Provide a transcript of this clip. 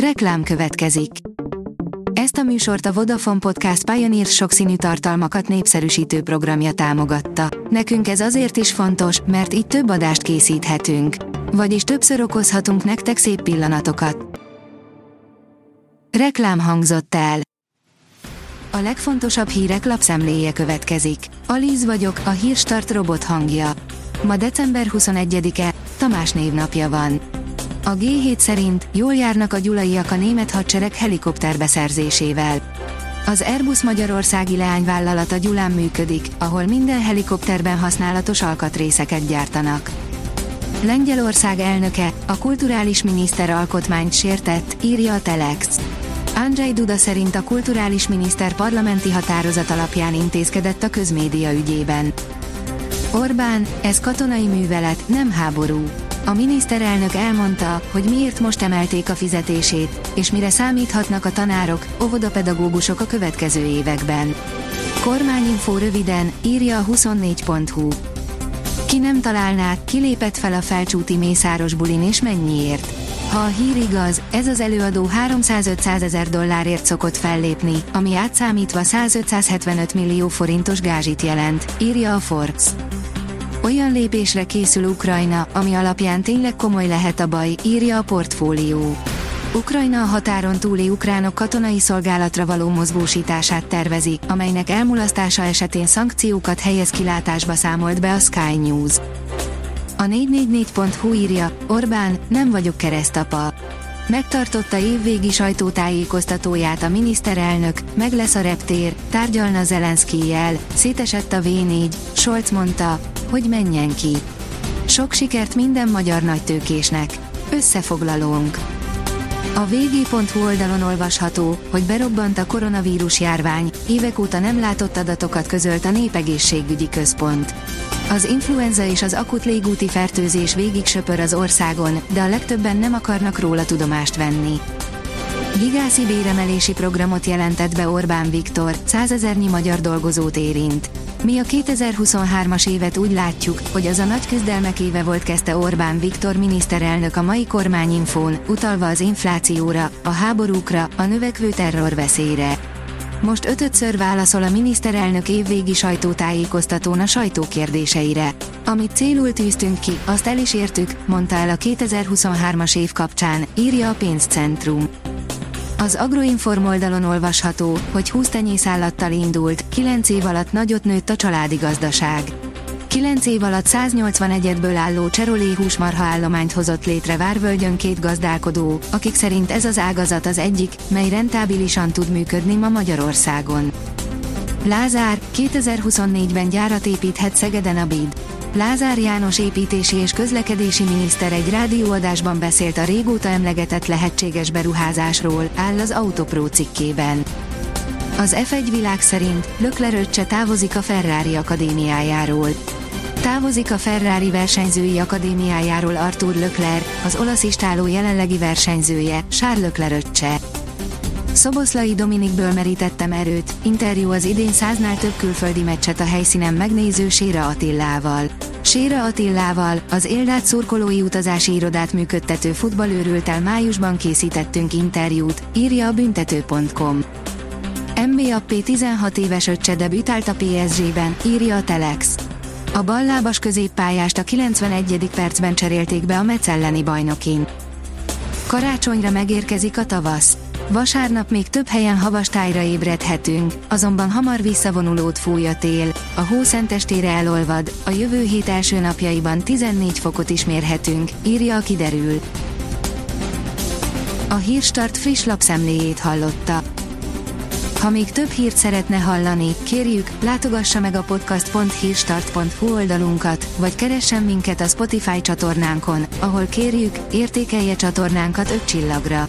Reklám következik. Ezt a műsort a Vodafone Podcast Pioneer sokszínű tartalmakat népszerűsítő programja támogatta. Nekünk ez azért is fontos, mert így több adást készíthetünk. Vagyis többször okozhatunk nektek szép pillanatokat. Reklám hangzott el. A legfontosabb hírek lapszemléje következik. Alíz vagyok, a hírstart robot hangja. Ma december 21-e, Tamás névnapja van. A G7 szerint jól járnak a gyulaiak a német hadsereg helikopter beszerzésével. Az Airbus Magyarországi leányvállalata Gyulán működik, ahol minden helikopterben használatos alkatrészeket gyártanak. Lengyelország elnöke, a kulturális miniszter alkotmányt sértett, írja a Telex. Andrzej Duda szerint a kulturális miniszter parlamenti határozat alapján intézkedett a közmédia ügyében. Orbán, ez katonai művelet, nem háború. A miniszterelnök elmondta, hogy miért most emelték a fizetését, és mire számíthatnak a tanárok, óvodapedagógusok a következő években. Kormányinfo röviden, írja a 24.hu. Ki nem találná, kilépett fel a felcsúti mészáros bulin és mennyiért? Ha a hír igaz, ez az előadó 300-500 ezer dollárért szokott fellépni, ami átszámítva 100-575 millió forintos gázsit jelent, írja a Forbes. Olyan lépésre készül Ukrajna, ami alapján tényleg komoly lehet a baj, írja a portfólió. Ukrajna a határon túli ukránok katonai szolgálatra való mozgósítását tervezi, amelynek elmulasztása esetén szankciókat helyez kilátásba számolt be a Sky News. A 444.hu írja, Orbán, nem vagyok keresztapa. Megtartotta évvégi sajtótájékoztatóját a miniszterelnök, meg lesz a reptér, tárgyalna Zelenszkijjel, szétesett a V4, Scholz mondta, hogy menjen ki. Sok sikert minden magyar nagytőkésnek. Összefoglalónk. A vg.hu oldalon olvasható, hogy berobbant a koronavírus járvány, évek óta nem látott adatokat közölt a Népegészségügyi Központ. Az influenza és az akut légúti fertőzés végig söpör az országon, de a legtöbben nem akarnak róla tudomást venni. Gigászi béremelési programot jelentett be Orbán Viktor, százezernyi magyar dolgozót érint. Mi a 2023-as évet úgy látjuk, hogy az a nagy küzdelmek éve volt kezdte Orbán Viktor miniszterelnök a mai kormányinfón, utalva az inflációra, a háborúkra, a növekvő terrorveszélyre. Most ötödször válaszol a miniszterelnök évvégi sajtótájékoztatón a sajtó kérdéseire. Amit célul tűztünk ki, azt el is értük, mondta el a 2023-as év kapcsán, írja a pénzcentrum. Az Agroinform oldalon olvasható, hogy 20 tenyészállattal indult, 9 év alatt nagyot nőtt a családi gazdaság. 9 év alatt 181-ből álló cserolé húsmarha állományt hozott létre Várvölgyön két gazdálkodó, akik szerint ez az ágazat az egyik, mely rentábilisan tud működni ma Magyarországon. Lázár, 2024-ben gyárat építhet Szegeden a BID. Lázár János építési és közlekedési miniszter egy rádióadásban beszélt a régóta emlegetett lehetséges beruházásról, áll az Autopro cikkében. Az F1 világ szerint Lökleröccse távozik a Ferrari akadémiájáról. Távozik a Ferrari versenyzői akadémiájáról Arthur Lökler, az olasz istáló jelenlegi versenyzője, Charles Leclerc Szoboszlai Dominikből merítettem erőt, interjú az idén száznál több külföldi meccset a helyszínen megnéző Séra Attillával. Séra Attillával, az Éldát szurkolói utazási irodát működtető futballőrültel májusban készítettünk interjút, írja a büntető.com. Mbappé 16 éves öccse debütált a PSG-ben, írja a Telex. A ballábas középpályást a 91. percben cserélték be a Metz elleni bajnokin. Karácsonyra megérkezik a tavasz. Vasárnap még több helyen havas tájra ébredhetünk, azonban hamar visszavonulót fúj a tél, a hó szentestére elolvad, a jövő hét első napjaiban 14 fokot is mérhetünk, írja a kiderül. A Hírstart friss lapszemléjét hallotta. Ha még több hírt szeretne hallani, kérjük, látogassa meg a podcast.hírstart.hu oldalunkat, vagy keressen minket a Spotify csatornánkon, ahol kérjük, értékelje csatornánkat 5 csillagra.